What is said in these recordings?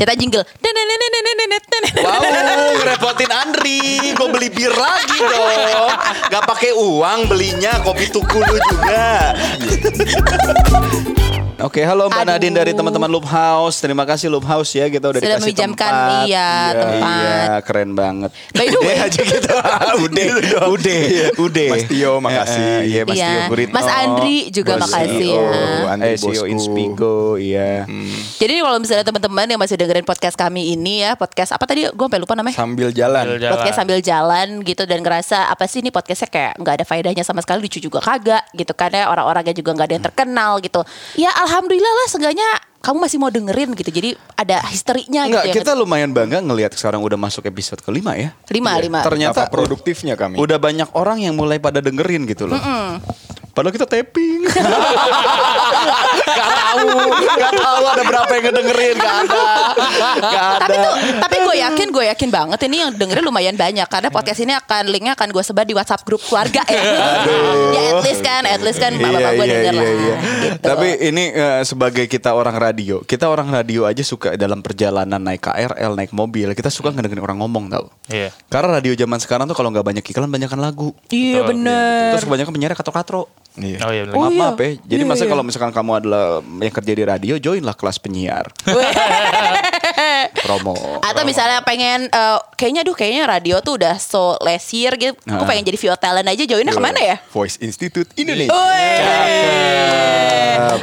Cetak jingle. Wow, ngerepotin Andri. Gue beli bir lagi dong. Gak pakai uang belinya, kopi tuku lu juga. Oke, halo Mbak Aduh. Nadine dari teman-teman Loop House. Terima kasih Loop House ya, kita udah Sudah dikasih meminjamkan, tempat. iya, tempat. Iya, keren banget. By the Udah way. aja gitu. udah, udah, udah. Mas Tio, makasih. Eh, Iya, Mas Iya. Tio Guritno. Mas Andri juga Bos makasih CEO. ya. Andri Eh, CEO bosku. Inspigo, iya. Jadi kalau misalnya teman-teman yang masih dengerin podcast kami ini ya, podcast apa tadi? Gue sampai lupa namanya. Sambil jalan. Sambil jalan. podcast sambil jalan gitu dan ngerasa apa sih ini podcastnya kayak nggak ada faedahnya sama sekali lucu juga kagak gitu kan ya orang-orangnya juga nggak ada yang terkenal gitu ya alhamdulillah lah seenggaknya kamu masih mau dengerin gitu jadi ada historinya Enggak, gitu kita lumayan bangga ngelihat sekarang udah masuk episode kelima ya. lima lima Ternyata Apa produktifnya kami. udah banyak orang yang mulai pada dengerin gitu loh. Padahal kita tapping. gak tahu, gak tahu ada berapa yang ngedengerin, gak ada. Gak ada. tapi tuh tapi gue yakin gue yakin banget ini yang dengerin lumayan banyak karena podcast ini akan linknya akan gue sebar di WhatsApp grup keluarga ya ya at least kan at least kan bapak-bapak gue denger lah gitu. Iya, Tapi ini eh, sebagai kita orang radio, kita orang radio aja suka dalam perjalanan naik KRL, naik mobil, kita suka ngedengerin orang ngomong tau. Iya. Karena radio zaman sekarang tuh kalau nggak banyak iklan, banyakkan lagu. iya bener Terus kebanyakan penyiar katro-katro. Iya. Oh iya bener. Oh, maaf, iya. maaf ya. Jadi Iya, masa iya. kalau misalkan kamu adalah yang kerja di radio, joinlah kelas penyiar. Promo. Atau misalnya pengen eh, kayaknya aduh kayaknya radio tuh udah so lesir gitu. Aku pengen jadi VO talent aja joinnya ke mana ya? Voice Institute Indonesia.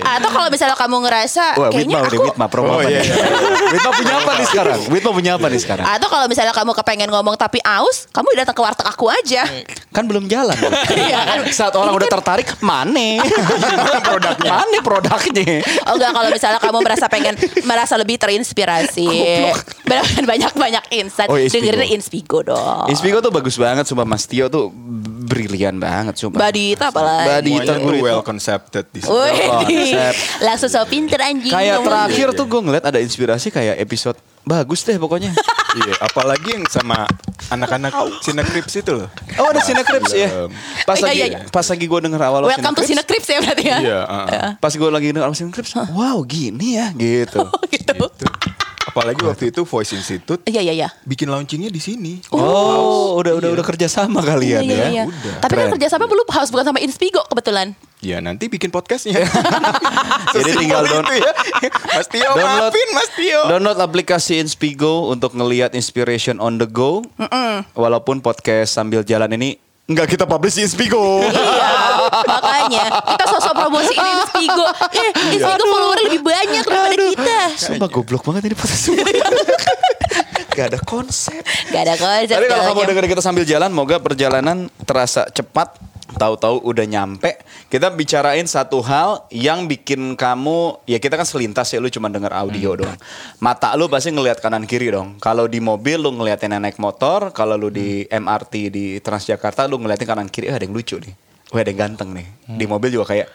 Atau kalau misalnya kamu ngerasa Wah, kayaknya Witma aku Witma promo Oh, apa iya, nih? Witma punya apa nih sekarang? Witma punya apa nih sekarang? atau kalau misalnya kamu kepengen ngomong tapi aus, kamu datang ke warteg aku aja. Kan belum jalan. Iya kan? Saat orang udah tertarik, mana? produknya. Mana produknya? Oh enggak kalau misalnya kamu merasa pengen merasa lebih terinspirasi. Bahkan banyak-banyak insight. Oh, dengerin Inspigo dong. Inspigo tuh bagus banget, sumpah Mas Tio tuh brilian banget, sumpah. Badita apalagi. Badita Semuanya tuh Guritno. well concepted di langsung so pinter anjing. Kayak terakhir tuh gue ngeliat ada inspirasi kayak episode bagus deh pokoknya. Iya, apalagi yang sama anak-anak Cinekrips itu loh. Oh ada Cineclips ya. Pas Iya, lagi iya, iya. pas lagi gue denger awal Welcome to Cineclips ya berarti ya. Iya, uh-uh. Pas gue lagi denger awal Cineclips, wow gini ya gitu. Oh gitu. Apalagi waktu itu Voice Institute Iya iya iya. bikin launchingnya di sini. Oh, udah udah udah kerja sama kalian Iya, iya, ya. iya. Udah. Tapi kan Keren. kerjasama belum harus bukan sama Inspigo kebetulan. Ya nanti bikin podcastnya. Jadi tinggal Sesimpel down- itu ya. Mas Tio Download- maafin Mas Tio. Download aplikasi Inspigo untuk ngelihat inspiration on the go. Walaupun podcast sambil jalan ini nggak kita publish di Inspigo. iya, makanya kita sosok promosiin Inspigo. Eh, Inspigo follower lebih banyak daripada kita. Sumpah goblok banget ini podcast. Gak ada konsep. Gak ada konsep. Tapi kalau kamu dengerin kita sambil jalan, moga perjalanan terasa cepat. Tahu-tahu udah nyampe. Kita bicarain satu hal yang bikin kamu, ya kita kan selintas ya, lu cuma denger audio doang. Mata lu pasti ngelihat kanan kiri dong. Kalau di mobil lu ngeliatin yang naik motor, kalau lu di MRT di Transjakarta lu ngeliatin kanan kiri, eh, ada yang lucu nih. Wah ada yang ganteng nih. Di mobil juga kayak,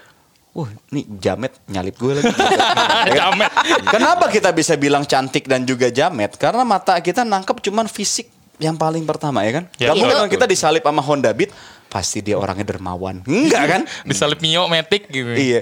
wah nih jamet nyalip gue lagi. Jamet. Kenapa kita bisa bilang cantik dan juga jamet? Karena mata kita nangkep cuman fisik yang paling pertama ya kan? Ya, Gak mungkin kita disalip sama Honda Beat, pasti dia orangnya dermawan. Enggak kan? Disalip Mio Matic gitu. iya.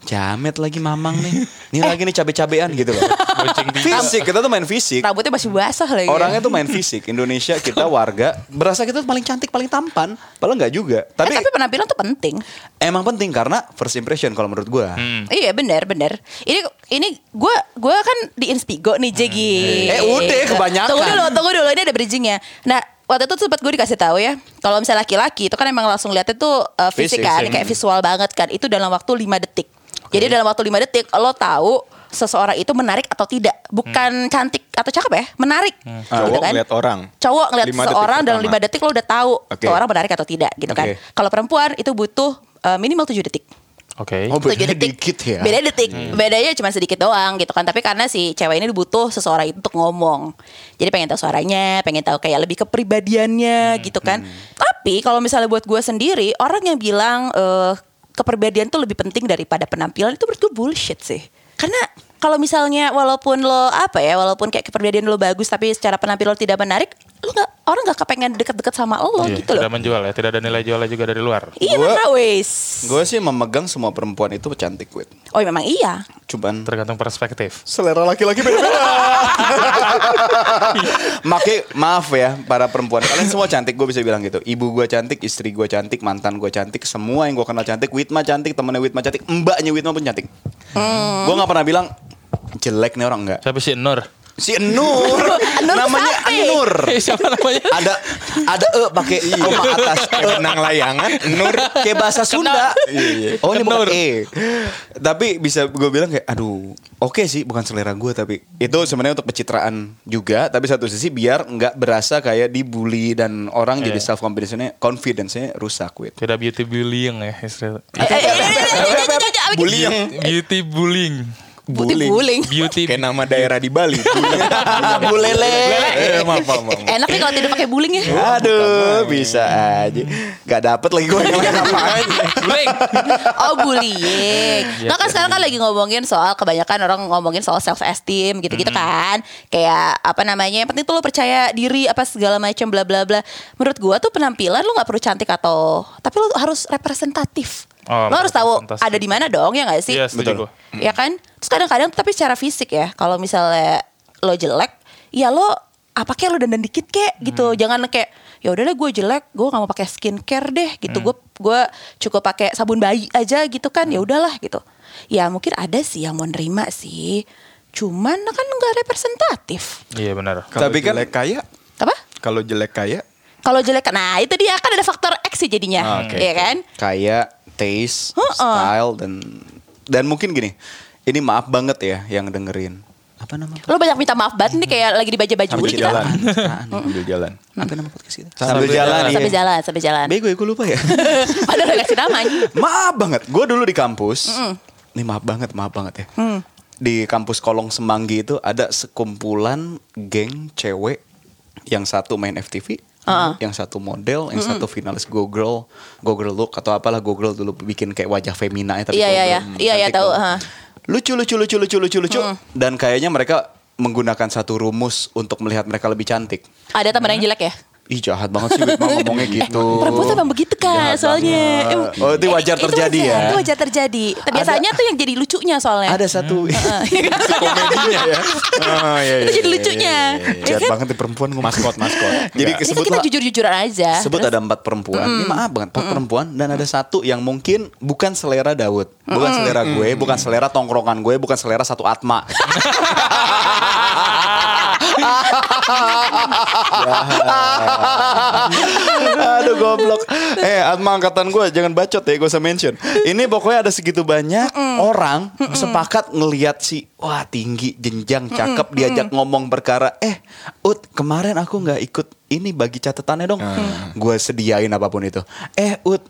Jamet lagi mamang nih. Ini lagi nih cabe-cabean gitu loh. Fisik, kita tuh main fisik. Rambutnya masih basah lagi. Orangnya tuh main fisik. Indonesia kita warga berasa kita tuh paling cantik, paling tampan. Padahal nggak juga. Eh, Tapi, tapi penampilan tuh penting. emang penting karena first impression kalau menurut gua. Hmm. Iya benar benar. Ini ini gue gue kan di Inspigo nih Jegi. Eh, udah, kebanyakan. Tunggu dulu tunggu dulu ini ada bridgingnya. Nah waktu itu sempat gue dikasih tahu ya kalau misalnya laki-laki itu kan emang langsung lihatnya tuh uh, fisik kan kayak visual banget kan itu dalam waktu 5 detik. Jadi dalam waktu 5 detik lo tahu seseorang itu menarik atau tidak, bukan cantik atau cakep ya, menarik. Gitu Cowok kan. ngeliat orang. Cowok ngeliat Lima seseorang dalam. 5 detik lo udah tahu tuh orang menarik atau tidak gitu kan. Oke. Kalau perempuan itu butuh uh, minimal 7 detik. Oke. Oh, Tujuh bedanya dikit ya. Beda detik. Bedanya cuma sedikit doang gitu kan. Tapi karena si cewek ini butuh seseorang itu untuk ngomong. Jadi pengen tahu suaranya, pengen tahu kayak lebih kepribadiannya gitu kan. Tapi kalau misalnya buat gue sendiri, orang yang bilang eh kepribadian tuh lebih penting daripada penampilan itu menurut gue bullshit sih. Karena kalau misalnya walaupun lo apa ya, walaupun kayak kepribadian lo bagus tapi secara penampilan lo tidak menarik, lo nggak orang nggak kepengen deket-deket sama lo Iya, gitu loh. Tidak menjual ya, tidak ada nilai jualnya juga dari luar. Iya Gua- wes. Gue sih memegang semua perempuan itu cantik, wit. Oh memang iya. Cuman Tergantung perspektif. selera laki-laki beda-beda. Make maaf ya para perempuan. Kalian semua cantik, gue bisa bilang gitu. Ibu gue cantik, istri gue cantik, mantan gue cantik, semua yang gue kenal cantik. Witma cantik, temennya Witma cantik, mbaknya Witma pun cantik. Gue nggak pernah bilang jelek nih orang enggak. Siapa sih Nur? Si Nur, namanya Sate. Nur. Siapa namanya? Ada ada e pakai koma atas benang layangan. Nur ke bahasa Sunda. Oh ini bukan e. Tapi bisa gue bilang kayak aduh, oke okay sih bukan selera gue tapi itu sebenarnya untuk pencitraan juga. Tapi satu sisi biar nggak berasa kayak dibully dan orang yeah. jadi self confidence-nya confidence-nya rusak. Wait. Tidak beauty bullying ya. Bullying. Beauty bullying. Putih bullying. Beauty Kayak nama daerah di Bali. Bulele. Eh, maaf, maaf, maaf. Enak nih kalau tidak pakai bullying ya. Aduh, bisa aja. Gak dapet lagi gue yang ngapain. bullying. Oh bullying. Nah kan sekarang kan lagi ngomongin soal kebanyakan orang ngomongin soal self esteem gitu-gitu kan. Kayak apa namanya? Yang penting tuh lo percaya diri apa segala macam bla bla bla. Menurut gua tuh penampilan lo nggak perlu cantik atau tapi lo harus representatif. Oh, lo harus tahu representatif. ada di mana dong ya nggak sih? Iya, Betul. gua. Ya kan? Terus kadang-kadang tapi secara fisik ya, kalau misalnya lo jelek, ya lo apa kayak lo dandan dikit kek gitu. Jangan kayak ya udahlah gue jelek, gue nggak mau pakai skincare deh gitu. Gue gue cukup pakai sabun bayi aja gitu kan. Ya udahlah gitu. Ya mungkin ada sih yang mau nerima sih. Cuman kan nggak representatif. Iya benar. Kalau Tapi kan- jelek kaya, Apa? kalau jelek kaya, Kalau jelek, nah itu dia kan ada faktor X sih jadinya, Ah, oke, ya kan? kayak taste, Heeh. style dan dan mungkin gini. Ini maaf banget ya yang dengerin. Apa nama? Lo banyak minta maaf banget nih kayak lagi dibaju-baju sambil kita. jalan. Sambil jalan. Apa nama podcast kita? Sambil jalan, iya. Sampai jalan, sampai jalan. Bego ya, gue lupa ya. Padahal udah kasih namanya. maaf banget. Gue dulu di kampus. Ini maaf banget, maaf banget ya. Di kampus Kolong Semanggi itu ada sekumpulan geng cewek yang satu main FTV, Uh-uh. yang satu model, yang satu finalis Go Girl, Go Girl Look atau apalah Go Girl dulu bikin kayak wajah femina ya tapi Iya, iya, iya. Iya, iya, Cantik tahu, ha. Lucu lucu lucu lucu lucu lucu dan kayaknya mereka menggunakan satu rumus untuk melihat mereka lebih cantik. Ada teman yang jelek ya? Ih jahat banget sih Witma ngomongnya gitu. Perempuan tuh emang begitu kan Jahat soalnya. banget. Em- Oh, itu wajar terjadi wajar, ya? Itu wajar terjadi. Tapi Biasanya tuh yang jadi lucunya soalnya. Ada satu Komedinya ya. Oh, iya, itu iya, jadi iya, lucunya. iya, iya, iya. Ya jahat kan? banget di perempuan ngomong. Maskot, maskot. Jadi. Ini kan sebut kita jujur-jujuran aja. sebut Terus- ada empat perempuan. Ini maaf banget, empat perempuan dan ada satu yang mungkin bukan selera Daud, bukan selera gue, bukan selera tongkrongan gue, bukan selera satu Atma. Aduh goblok. Eh Atma angkatan gue jangan bacot ya gue usah mention. Ini pokoknya ada segitu banyak orang sepakat ngelihat si wah tinggi, jenjang, cakep diajak ngomong perkara. Eh, Ut kemarin aku nggak ikut ini bagi catatannya dong. Gue sediain apa pun itu. Eh Ut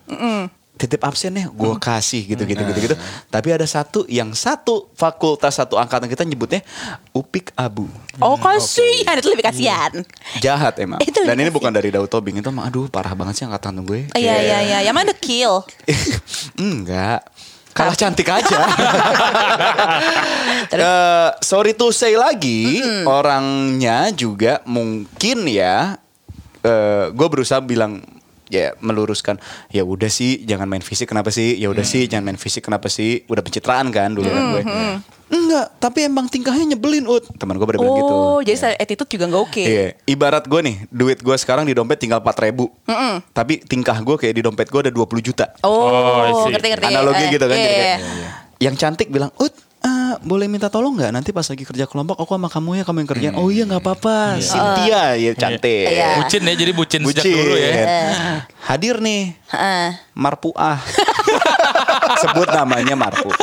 titip absen ya gue kasih gitu gitu gitu gitu. Tapi ada satu yang satu fakultas satu angkatan kita nyebutnya upik abu. Oh kasihan itu lebih kasihan. jahat emang. Itu dan ini dikasih. bukan dari Daud Tobing itu emang aduh parah banget sih angkatan gue. Iya iya iya. Yang mana the kill? enggak. Kalah cantik aja. Eh, sorry to say lagi orangnya juga mungkin ya eh gue berusaha bilang ya meluruskan ya udah sih jangan main fisik kenapa sih ya udah sih jangan main fisik kenapa sih udah pencitraan kan dulu kan gue enggak tapi emang tingkahnya nyebelin ut teman gue pada bilang gitu Oh jadi secara attitude juga nggak oke. Iya, ibarat gue nih, duit gue sekarang di dompet tinggal 4 ribu. Tapi tingkah gue kayak di dompet gue ada 20 juta. Oh, Oh, ngerti ngerti. Analogi Eh, gitu kan. iya, jadi iya. kayak, Yang cantik bilang, Ut, eh, boleh minta tolong nggak? Nanti pas lagi kerja kelompok, aku sama kamu ya, kamu yang kerjaan. Oh iya nggak apa-apa. Cynthia, ya cantik. Iya. Bucin ya, jadi bucin, sejak Bucin. dulu ya. Hadir nih, Heeh. Marpuah. Sebut namanya Marpuah.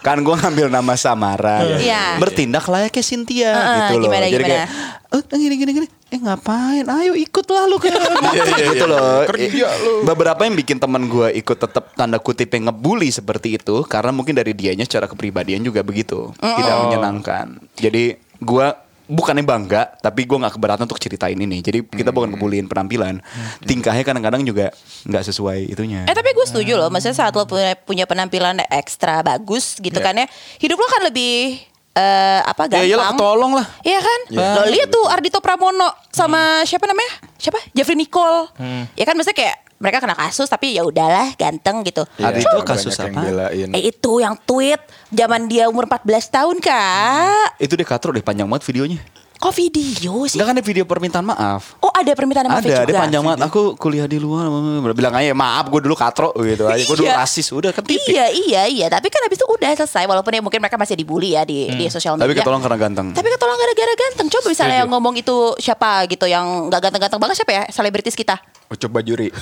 Kan gue ngambil nama samaran. Iya. Bertindak layaknya Cynthia Heeh, gitu loh. gimana, Jadi gimana? kayak, oh gini gini gini. Eh ngapain? Ayo ikutlah lu ke gitu loh. Kerja lu. Beberapa yang bikin teman gue ikut tetap tanda kutip yang ngebully seperti itu karena mungkin dari dianya secara kepribadian juga begitu, tidak menyenangkan. Jadi gue bukannya bangga, tapi gue nggak keberatan untuk ceritain ini. Jadi kita bukan ngebuliin penampilan, tingkahnya kadang-kadang juga nggak sesuai itunya. Eh tapi gue setuju loh, maksudnya saat lo punya, punya penampilan ekstra bagus gitu kan ya, hidup lo kan lebih eh, apa Ya gampang. iyalah ketolong lah. Iya kan? Lo lihat tuh Ardito Pramono sama siapa namanya? Siapa? Jeffrey Nicole. Ya kan maksudnya kayak mereka kena kasus tapi ya udahlah ganteng gitu. Iya, Ardito banyak kasus yang apa? Eh itu yang tweet zaman dia umur 14 tahun kak. Itu deh katro deh panjang banget videonya. Kok video sih? Enggak kan ada video permintaan maaf. Oh ada permintaan maaf ada, juga. ada panjang banget. Aku kuliah di luar, bilang aja maaf, gue dulu katro gitu aja. Gue dulu Iya. rasis, udah kan tipik. Iya iya iya, tapi kan habis itu udah selesai walaupun ya mungkin mereka masih dibully ya di di sosial media. Hmm. Tapi ketolong karena ganteng. Tapi ketolong gara-gara ganteng. Coba misalnya yang ngomong itu siapa gitu yang nggak ganteng-ganteng banget siapa ya? Selebritis kita. Ucup Bajuri.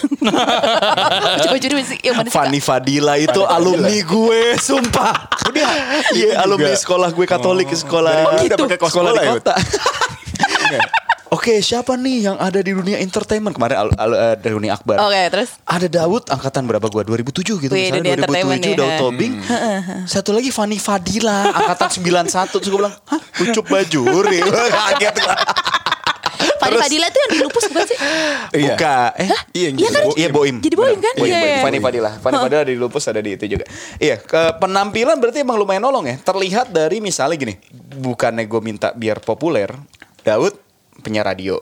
Coba jujur yang mana suka? Fanny Fadila itu alumni gue, sumpah. Udah, iya alumni juga. sekolah gue Katolik sekolah. Dari mana udah pakai kos sekolah di sekolah ya, kota. Oke, siapa nih yang ada di dunia entertainment kemarin al, al, eh, dari Uni Akbar? Oke, terus? Ada Daud angkatan berapa gua? 2007 gitu Wih, misalnya entertainment 2007 nih, Daud ha. Tobing. Satu lagi Fanny Fadila angkatan 91 terus gue bilang, "Hah, Ucup Bajuri." Kaget gua. Terus- Fadila tuh yang di lupus bukan sih? Iya. Bukan. Eh, Iya, yang Iya gitu. kan? Iya Boim. Jadi Boim kan? Boim, Iya, Boim. iya. Fanny Fadila. Fanny Fadila di Lupus ada di itu juga. Iya, ke penampilan berarti emang lumayan nolong ya. Terlihat dari misalnya gini, bukannya gue minta biar populer, Daud penyiar radio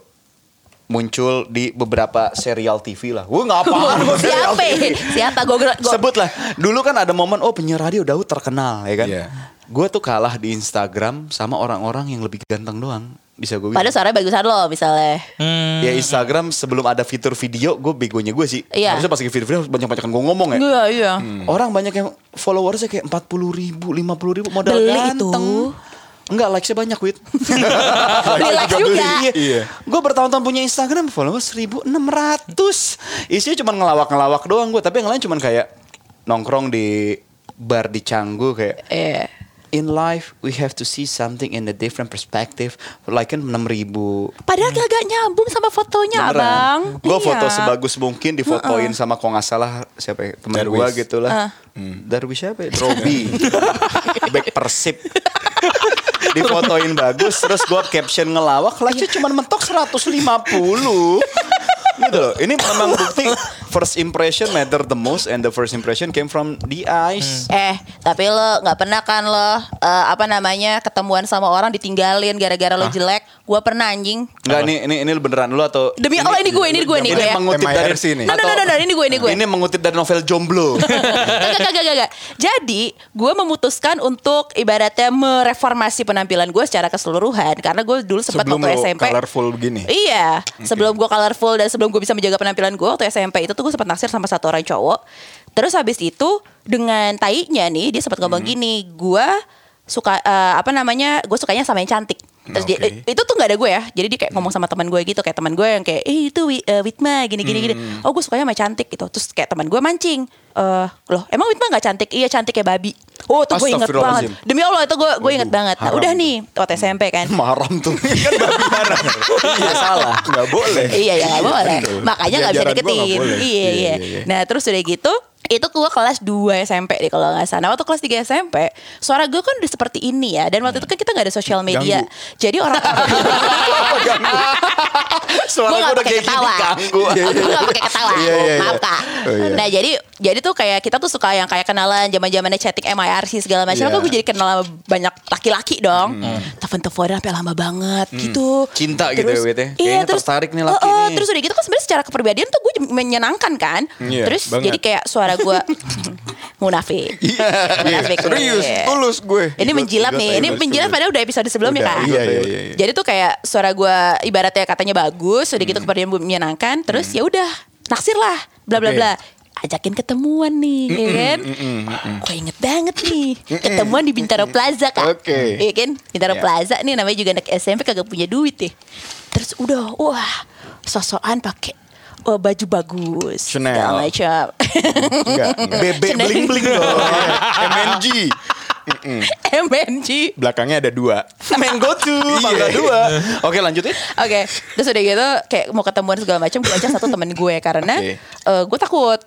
muncul di beberapa serial TV lah. Gue nggak paham gua serial Siapa? TV. Siapa? Gue gue Sebut lah. Dulu kan ada momen oh penyiar radio Daud terkenal ya kan. Iya. Gue tuh kalah di Instagram sama orang-orang yang lebih ganteng doang. Bisa gue. Padahal suaranya bagusan lo misalnya. Hmm. Ya Instagram sebelum ada fitur video gue begonya gue sih. Iya. Harusnya pas lagi fitur video harus banyak-banyakan gue ngomong ya. Iya iya. Orang banyak yang followersnya kayak 40 ribu, 50 ribu modal Beli ganteng. itu. Enggak, likes-nya banyak, Wit. Beli likes juga. Iya. Gue bertahun-tahun punya Instagram, followers 1600. Isinya cuma ngelawak-ngelawak doang gue. Tapi yang lain cuma kayak nongkrong di bar di Canggu kayak Iya. In life, we have to see something in a different perspective. Like kan 6000 Padahal kagak nyambung sama fotonya, Abang. Gue Iya. foto sebagus mungkin difotoin sama kok nggak salah siapa ya, temen gue gitu lah. Darwis siapa ya? Robi. Back Persib. difotoin bagus terus gue caption ngelawak like cuma mentok 150 gitu loh ini memang bukti first impression matter the most and the first impression came from the eyes Eh, tapi lo nggak pernah kan lo eh, apa namanya ketemuan sama orang ditinggalin gara-gara lo jelek? Gua pernah anjing. Enggak ini ini ini beneran lu atau Demi Allah ini gue, ini gue, ini ini gue ya. mengutip dari. No, no, no, no, no, ini gue, ini gue. Ini mengutip dari novel Jomblo. Gak, gak, gak, gak, gak. Jadi, gue memutuskan untuk ibaratnya mereformasi penampilan gue secara keseluruhan. Karena gue dulu sempat Sebelum waktu lo SMP. colorful begini. Iya, sebelum gue colorful dan sebelum gue bisa menjaga penampilan gue waktu SMP itu tuh gue sempat naksir sama satu orang cowok. Terus habis itu dengan tainya nih dia sempat ngomong Hmm. gini, gue suka eh, apa namanya, gue sukanya sama yang cantik. Terus dia- Oke. itu tuh nggak ada gue ya, jadi dia kayak ngomong sama teman gue gitu, kayak teman gue yang kayak, eh itu Wi- eh, Witma gini gini gini. Hmm. Oh gue sukanya sama cantik gitu. Terus kayak teman gue mancing, eh loh emang Witma nggak cantik? Iya cantik ya babi. Oh tuh gue inget banget. Demi Allah itu gue gue inget Waduh, banget. Nah, haram udah nih waktu SMP kan. Maram tuh. kan babi haram. Iya salah. Nggak boleh. iya ya nggak boleh. Betul. Makanya nggak bisa deketin. boleh. Iya, Iya, iya iya, iya. Nah terus udah gitu itu gue kelas 2 SMP deh kalau nggak salah. Nah, waktu kelas 3 SMP suara gue kan udah seperti ini ya. Dan waktu itu kan kita nggak ada sosial media. Ganggu. Jadi orang Suara gue udah kayak ketawa ganggu. gue gak pakai ketawa Iya, iya, iya. maaf kak Oh, iya. nah jadi jadi tuh kayak kita tuh suka yang kayak kenalan zaman zamannya chatting MIRC segala macam Iya. kan gue jadi kenal sama banyak laki-laki dong telepon teleponan sampai lama banget gitu Cinta gitu ya, Wit, ya? iya Kayaknya tertarik nih laki oh, nih. terus udah gitu kan sebenarnya secara kepribadian tuh gue menyenangkan kan Iya, terus banget. jadi kayak suara gue munafik munafik Iya, Serius, nih. tulus gue. Ini menjilat nih. Ini menjilat padahal udah episode sebelumnya kan. iya, iya, iya, iya. Jadi tuh kayak suara gue ibaratnya katanya bagus, udah Hmm. gitu kepribadian gue menyenangkan, terus ya udah naksir lah, bla bla bla. Ajakin ketemuan nih, ya kan? Gue inget banget nih, ketemuan di Bintaro Plaza kak. Oke. Iya kan? Bintaro Ya. Plaza nih namanya juga anak SMP kagak punya duit deh. Terus udah, wah, sosokan pakai oh, baju bagus, Chanel. segala macam. Bebek Chanel. bling bling dong. MNG. MNG. Belakangnya ada dua. Mango tuh, mangga dua. Oke lanjutin. Oke, terus udah gitu kayak mau ketemuan segala macam gue ajak satu temen gue karena Oke. gue takut,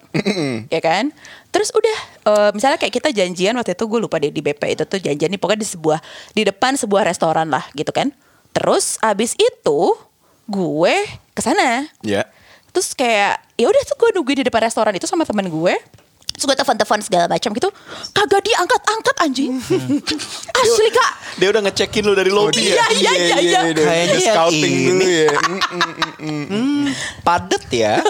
ya kan. Terus udah, eh, misalnya kayak kita janjian waktu itu gue lupa deh di BP itu tuh janjian nih pokoknya di sebuah di depan sebuah restoran lah gitu kan. Terus abis itu gue ke sana. Ya. Terus kayak ya udah tuh gue nungguin di depan restoran itu sama temen gue. Terus gue telepon-telepon segala macam gitu. Kagak diangkat-angkat anjing. Asli kak. Dia udah ngecekin lu dari lobby Iya, ya. iya, iya, iya. Kayaknya Kayaknya scouting ini. dulu ya. Mm, mm, mm, mm. padet ya.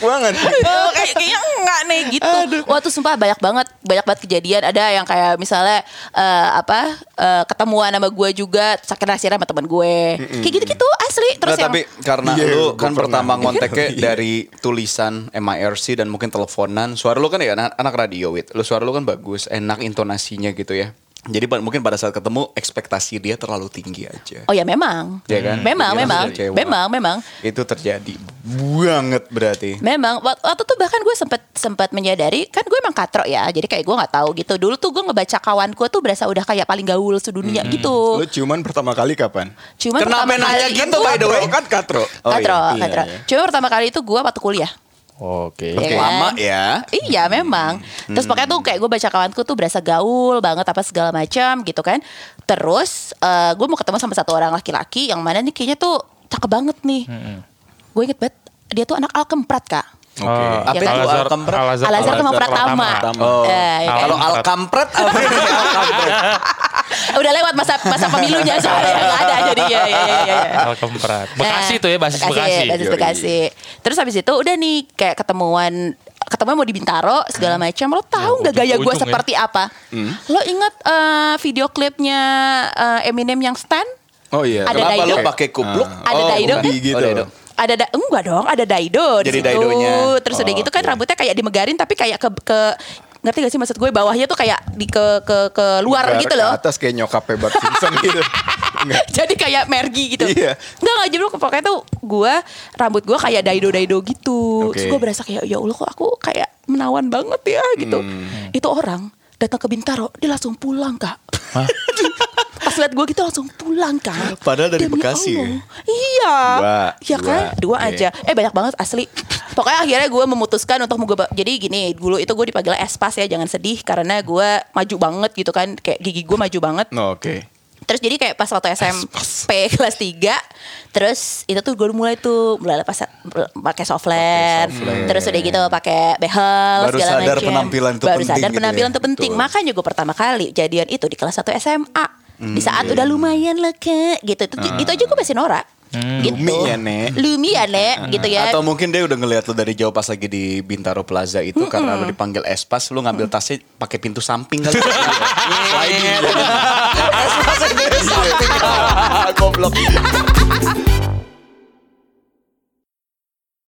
Banget. Oh, kayak kayaknya enggak nih gitu. Wah tuh sumpah banyak banget banyak banget kejadian. Ada yang kayak misalnya eh, apa eh, ketemuan sama gue juga sakit rahasia sama teman gue. Kayak gitu-gitu asli. Terus Nggak, yang tapi karena Iya, lu kan pertama ngonteknya Iya. dari tulisan MIRC dan mungkin teleponan. Suara lu kan ya anak, anak radio wit. Lu suara lu kan bagus, enak intonasinya gitu ya. Jadi mungkin pada saat ketemu ekspektasi dia terlalu tinggi aja. Oh ya memang. Ya kan? Memang, Dia memang. Memang, memang. Itu terjadi banget berarti. Memang wak- waktu itu bahkan gue sempat sempat menyadari kan gue emang katro ya jadi kayak gue nggak tahu gitu dulu tuh gue ngebaca kawanku tuh berasa udah kayak paling gaul sedunia gitu Lu ciuman pertama kali kapan? cuma Kenapa pertama kali gitu, by the way? Kan katro. Oh, katro iya. katro Iya, iya. cuma pertama kali itu gue waktu kuliah Oke. Iya kan? Lama ya. Iya memang. Terus pokoknya tuh kayak gue baca kawanku tuh berasa gaul banget apa segala macam gitu kan. Terus eh, gue mau ketemu sama satu orang laki-laki yang mana nih kayaknya tuh cakep banget nih. Gue inget banget dia tuh anak alkemprat kak. Oke. Apa Ya itu? Al-Azhar, Al-Azhar sama Pratama. Oh, Eh, ya kan? kalau Alkampret apa ini Alkampret? Udah lewat masa masa pemilunya soalnya nggak ada jadi ya ya ya. ya. Alkemprat. Bekasi tuh ya basis Bekasi. Basis Yoi. Terus habis itu udah nih kayak ketemuan ketemuan mau di Bintaro segala macam. Lo tahu nggak gaya gue ya. seperti apa? Lo ingat eh, video klipnya eh, Eminem yang Stan? Oh iya. Ada Kenapa Daido? pakai kupluk? Ada Daido bukan. kan? gitu. Oh, Daido. Ada da enggak dong, ada Daido di Jadi situ. Daidonya. Terus udah Oh, gitu kan oke. rambutnya kayak dimegarin tapi kayak ke ke ngerti gak sih maksud gue bawahnya tuh kayak di ke ke ke luar Ke- gitu ke loh. atas kayak nyokapnya Bart Simpson gitu. Jadi kayak mergi gitu. Iya. Enggak enggak jadi lu pokoknya tuh gue rambut gue kayak daido-daido gitu. Oke. Terus gue berasa kayak ya Allah kok aku kayak menawan banget ya gitu. Hmm. Itu orang datang ke Bintaro dia langsung pulang kak. Pas liat gue gitu langsung pulang kak. Padahal dari Demi Bekasi Allah. ya? Iya. Dua, Iya kan? dua. Dua Oke. aja. Eh banyak banget asli. Pokoknya akhirnya gue memutuskan untuk mau jadi gini dulu itu gue dipanggil espas ya jangan sedih karena gue maju banget gitu kan kayak gigi gue maju banget No, Oke. Terus jadi kayak pas waktu SMP kelas 3 Terus itu tuh gue mulai tuh Mulai pas pakai softland. Terus udah gitu pakai behel Baru segala sadar macem. penampilan tuh Baru penting sadar gitu penampilan ya. tuh penting Betul. Makanya gue pertama kali jadian itu di kelas 1 SMA Di saat udah lumayan lah kak Gitu itu, itu aja gue masih norak gitu. Lumi ya, Nek. Lumi ya Nek Gitu ya Atau mungkin dia udah ngeliat lu dari jauh pas lagi di Bintaro Plaza itu karena lu dipanggil Espas, lu ngambil tasnya pakai pintu samping kali. Sliding. Espas ini samping. Goblok.